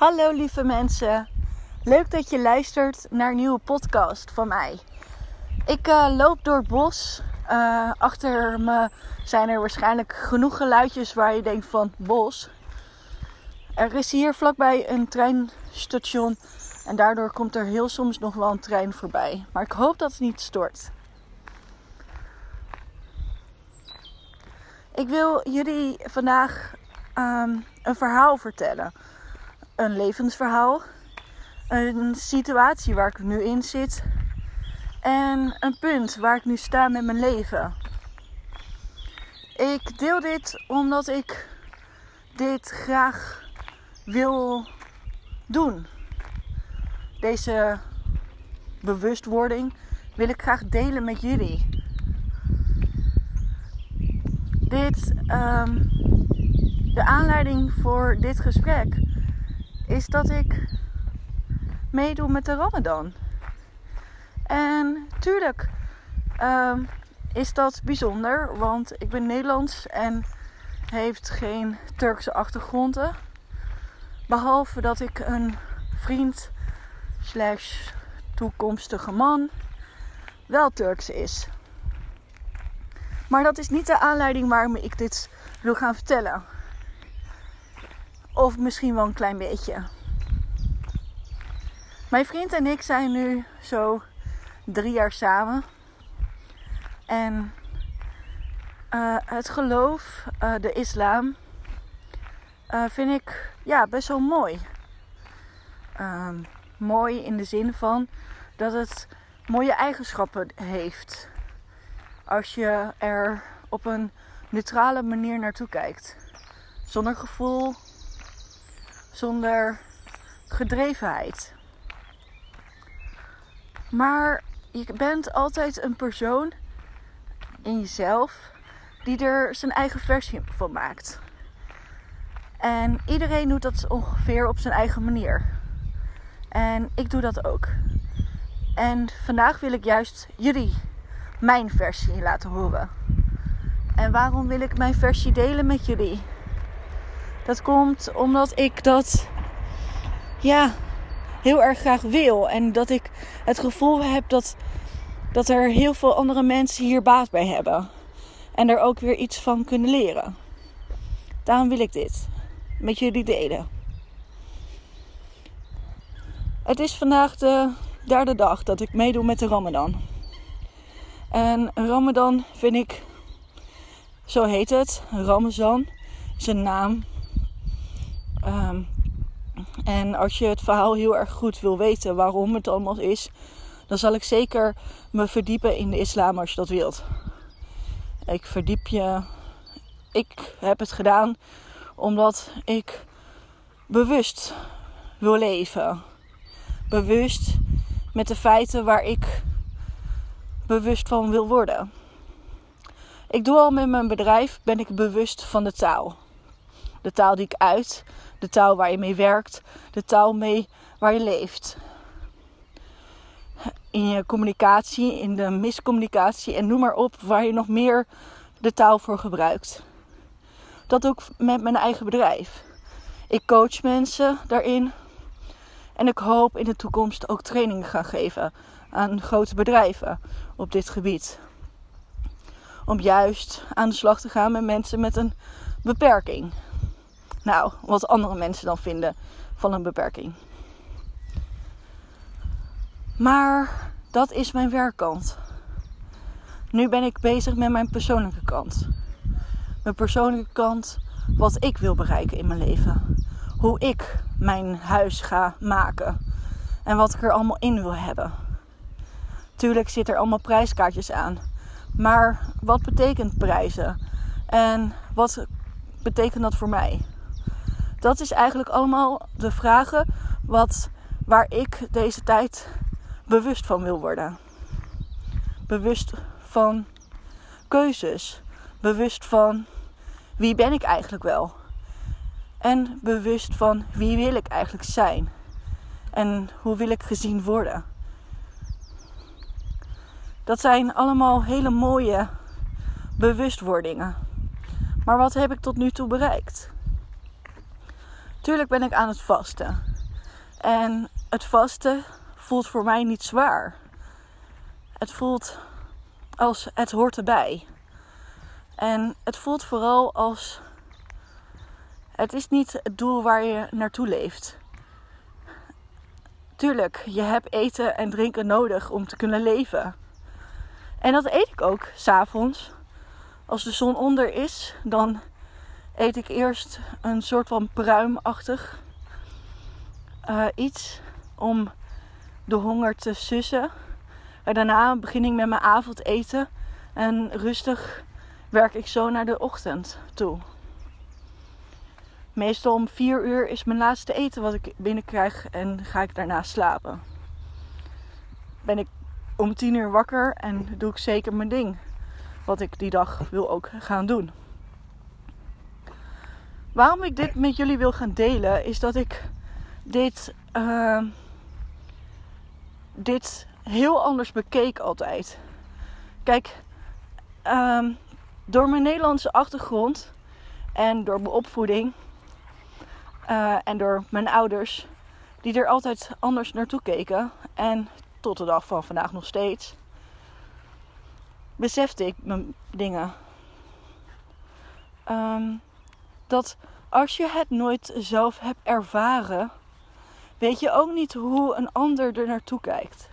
Hallo lieve mensen. Leuk dat je luistert naar een nieuwe podcast van mij. Ik uh, loop door het bos. Uh, achter me zijn er waarschijnlijk genoeg geluidjes waar je denkt van bos. Er is hier vlakbij een treinstation en daardoor komt er heel soms nog wel een trein voorbij. Maar ik hoop dat het niet stort. Ik wil jullie vandaag um, een verhaal vertellen een levensverhaal, een situatie waar ik nu in zit en een punt waar ik nu sta met mijn leven. Ik deel dit omdat ik dit graag wil doen. Deze bewustwording wil ik graag delen met jullie. Dit, um, de aanleiding voor dit gesprek is dat ik meedoe met de Ramadan. En tuurlijk um, is dat bijzonder, want ik ben Nederlands en heeft geen Turkse achtergronden. Behalve dat ik een vriend slash toekomstige man wel Turks is. Maar dat is niet de aanleiding waarom ik dit wil gaan vertellen. Of misschien wel een klein beetje. Mijn vriend en ik zijn nu zo drie jaar samen. En uh, het geloof, uh, de islam, uh, vind ik ja, best wel mooi. Ehm, mooi in de zin van dat het mooie eigenschappen heeft. Als je er op een neutrale manier naartoe kijkt. Zonder gevoel, zonder gedrevenheid. Maar je bent altijd een persoon in jezelf die er zijn eigen versie van maakt. En iedereen doet dat ongeveer op zijn eigen manier. En ik doe dat ook. En vandaag wil ik juist jullie mijn versie laten horen. En waarom wil ik mijn versie delen met jullie? Dat komt omdat ik dat ja, heel erg graag wil. En dat ik het gevoel heb dat, dat er heel veel andere mensen hier baat bij hebben. En er ook weer iets van kunnen leren. Daarom wil ik dit met jullie delen. Het is vandaag de derde dag dat ik meedoe met de Ramadan. En Ramadan vind ik, zo heet het, Ramazan is een naam Um, en als je het verhaal heel erg goed wil weten waarom het allemaal is, dan zal ik zeker me verdiepen in de islam als je dat wilt. Ik verdiep je. Ik heb het gedaan omdat ik bewust wil leven. Bewust met de feiten waar ik bewust van wil worden. Ik doe al met mijn bedrijf ben ik bewust van de taal. De taal die ik uit, de taal waar je mee werkt, de taal mee waar je leeft. In je communicatie, in de miscommunicatie en noem maar op waar je nog meer de taal voor gebruikt. Dat ook met mijn eigen bedrijf. Ik coach mensen daarin en ik hoop in de toekomst ook trainingen gaan geven aan grote bedrijven op dit gebied. Om juist aan de slag te gaan met mensen met een beperking. Nou, wat andere mensen dan vinden van een beperking. Maar dat is mijn werkkant. Nu ben ik bezig met mijn persoonlijke kant. Mijn persoonlijke kant, wat ik wil bereiken in mijn leven. Hoe ik mijn huis ga maken. En wat ik er allemaal in wil hebben. Tuurlijk zit er allemaal prijskaartjes aan. Maar wat betekent prijzen? En wat betekent dat voor mij? Dat is eigenlijk allemaal de vragen wat, waar ik deze tijd bewust van wil worden. Bewust van keuzes. Bewust van wie ben ik eigenlijk wel. En bewust van wie wil ik eigenlijk zijn. En hoe wil ik gezien worden. Dat zijn allemaal hele mooie bewustwordingen. Maar wat heb ik tot nu toe bereikt? Tuurlijk ben ik aan het vasten. En het vasten voelt voor mij niet zwaar. Het voelt als het hoort erbij. En het voelt vooral als het is niet het doel waar je naartoe leeft. Tuurlijk, je hebt eten en drinken nodig om te kunnen leven. En dat eet ik ook s'avonds. Als de zon onder is, dan eet ik eerst een soort van pruimachtig uh, iets om de honger te sussen. En daarna begin ik met mijn avondeten en rustig werk ik zo naar de ochtend toe. Meestal om 4 uur is mijn laatste eten wat ik binnenkrijg en ga ik daarna slapen. Ben ik om 10 uur wakker en doe ik zeker mijn ding. Wat ik die dag wil ook gaan doen. Waarom ik dit met jullie wil gaan delen is dat ik dit, uh, dit heel anders bekeek altijd. Kijk, uh, door mijn Nederlandse achtergrond en door mijn opvoeding uh, en door mijn ouders, die er altijd anders naartoe keken en tot de dag van vandaag nog steeds, besefte ik mijn dingen. Um, dat als je het nooit zelf hebt ervaren, weet je ook niet hoe een ander er naartoe kijkt.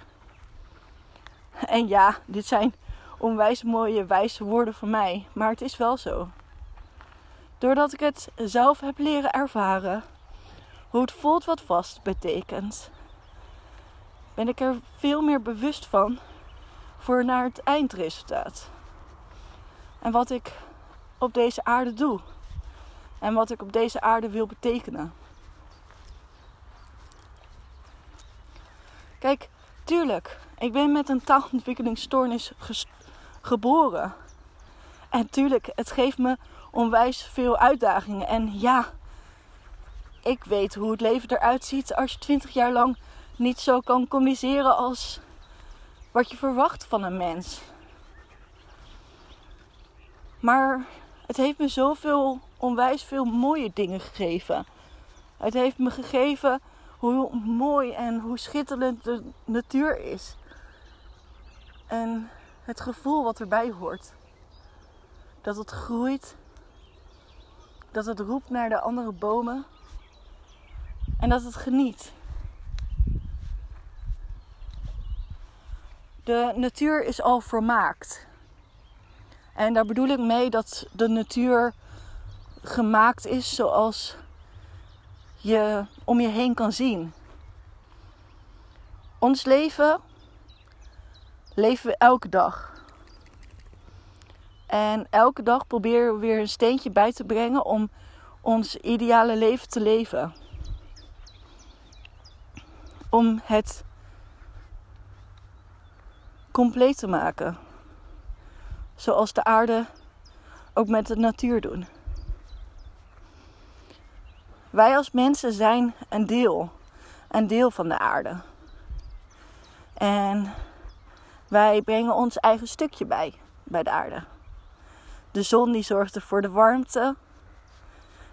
En ja, dit zijn onwijs mooie, wijze woorden van mij, maar het is wel zo. Doordat ik het zelf heb leren ervaren, hoe het voelt wat vast betekent, ben ik er veel meer bewust van voor naar het eindresultaat. En wat ik op deze aarde doe. En wat ik op deze aarde wil betekenen. Kijk, tuurlijk, ik ben met een taalontwikkelingsstoornis geboren. En tuurlijk, het geeft me onwijs veel uitdagingen. En ja, ik weet hoe het leven eruit ziet als je 20 jaar lang niet zo kan communiceren als wat je verwacht van een mens. Maar het heeft me zoveel, onwijs veel mooie dingen gegeven. Het heeft me gegeven hoe mooi en hoe schitterend de natuur is. En het gevoel wat erbij hoort. Dat het groeit. Dat het roept naar de andere bomen. En dat het geniet. De natuur is al vermaakt. En daar bedoel ik mee dat de natuur gemaakt is zoals je om je heen kan zien. Ons leven leven we elke dag. En elke dag proberen we weer een steentje bij te brengen om ons ideale leven te leven. Om het compleet te maken. Zoals de aarde ook met de natuur doen. Wij als mensen zijn een deel, een deel van de aarde. En wij brengen ons eigen stukje bij, bij de aarde. De zon die zorgt er voor de warmte,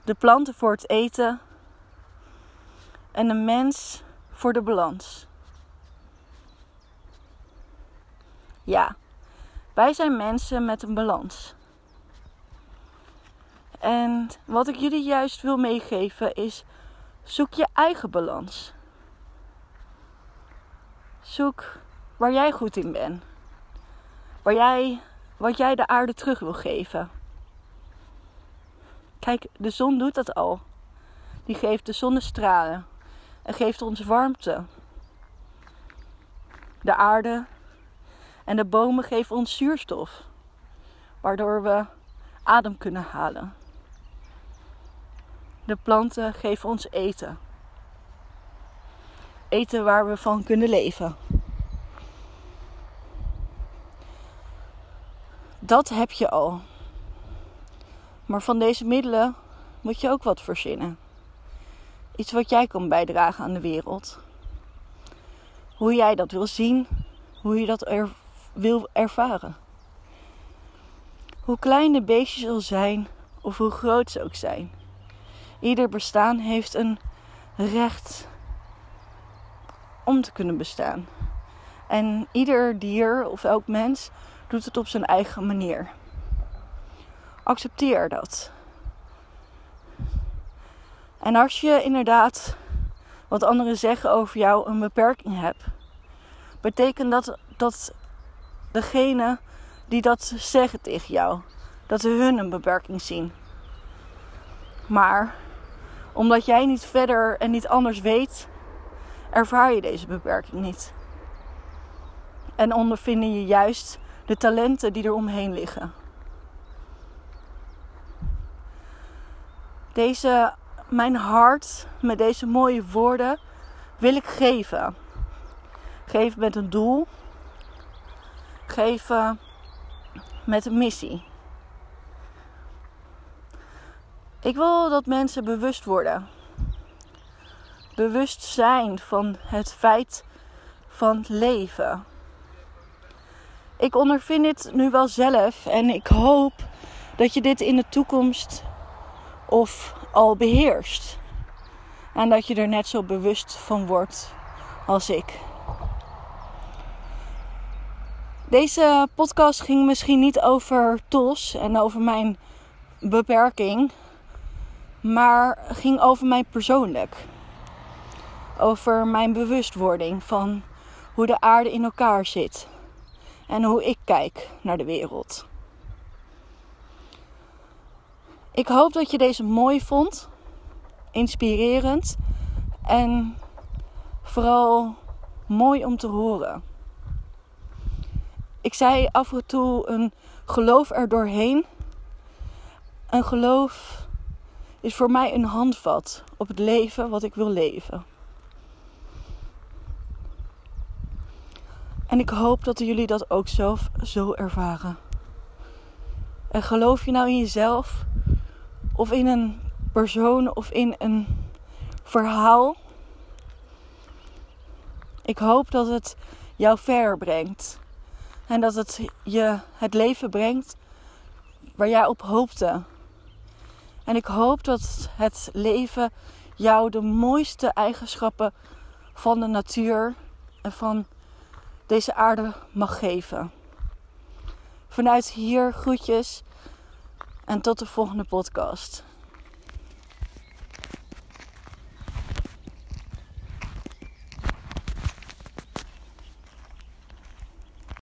de planten voor het eten en de mens voor de balans. Ja, wij zijn mensen met een balans. En wat ik jullie juist wil meegeven is: zoek je eigen balans. Zoek waar jij goed in bent. Waar jij, wat jij de aarde terug wil geven. Kijk, de zon doet dat al. Die geeft de zonnestralen en geeft ons warmte. De aarde en de bomen geven ons zuurstof, waardoor we adem kunnen halen. De planten geven ons eten. Eten waar we van kunnen leven. Dat heb je al. Maar van deze middelen moet je ook wat verzinnen. Iets wat jij kan bijdragen aan de wereld. Hoe jij dat wil zien, hoe je dat er wil ervaren. Hoe klein de beestjes al zijn, of hoe groot ze ook zijn. Ieder bestaan heeft een recht om te kunnen bestaan. En ieder dier of elk mens doet het op zijn eigen manier. Accepteer dat. En als je inderdaad wat anderen zeggen over jou een beperking hebt, betekent dat dat degene die dat zeggen tegen jou, dat ze hun een beperking zien. Maar omdat jij niet verder en niet anders weet, ervaar je deze beperking niet. En ondervinden je juist de talenten die er omheen liggen. Deze, mijn hart met deze mooie woorden wil ik geven. Geven met een doel. Geven met een missie. Ik wil dat mensen bewust worden. Bewust zijn van het feit van leven. Ik ondervind dit nu wel zelf en ik hoop dat je dit in de toekomst of al beheerst. En dat je er net zo bewust van wordt als ik. Deze podcast ging misschien niet over TOS en over mijn beperking, maar ging over mij persoonlijk. Over mijn bewustwording van hoe de aarde in elkaar zit en hoe ik kijk naar de wereld. Ik hoop dat je deze mooi vond, inspirerend en vooral mooi om te horen. Ik zei af en toe een geloof er doorheen. Een geloof is voor mij een handvat op het leven wat ik wil leven. En ik hoop dat jullie dat ook zelf zo ervaren. En geloof je nou in jezelf, of in een persoon, of in een verhaal? Ik hoop dat het jou ver brengt. En dat het je het leven brengt waar jij op hoopte. En ik hoop dat het leven jou de mooiste eigenschappen van de natuur en van deze aarde mag geven. Vanuit hier groetjes en tot de volgende podcast.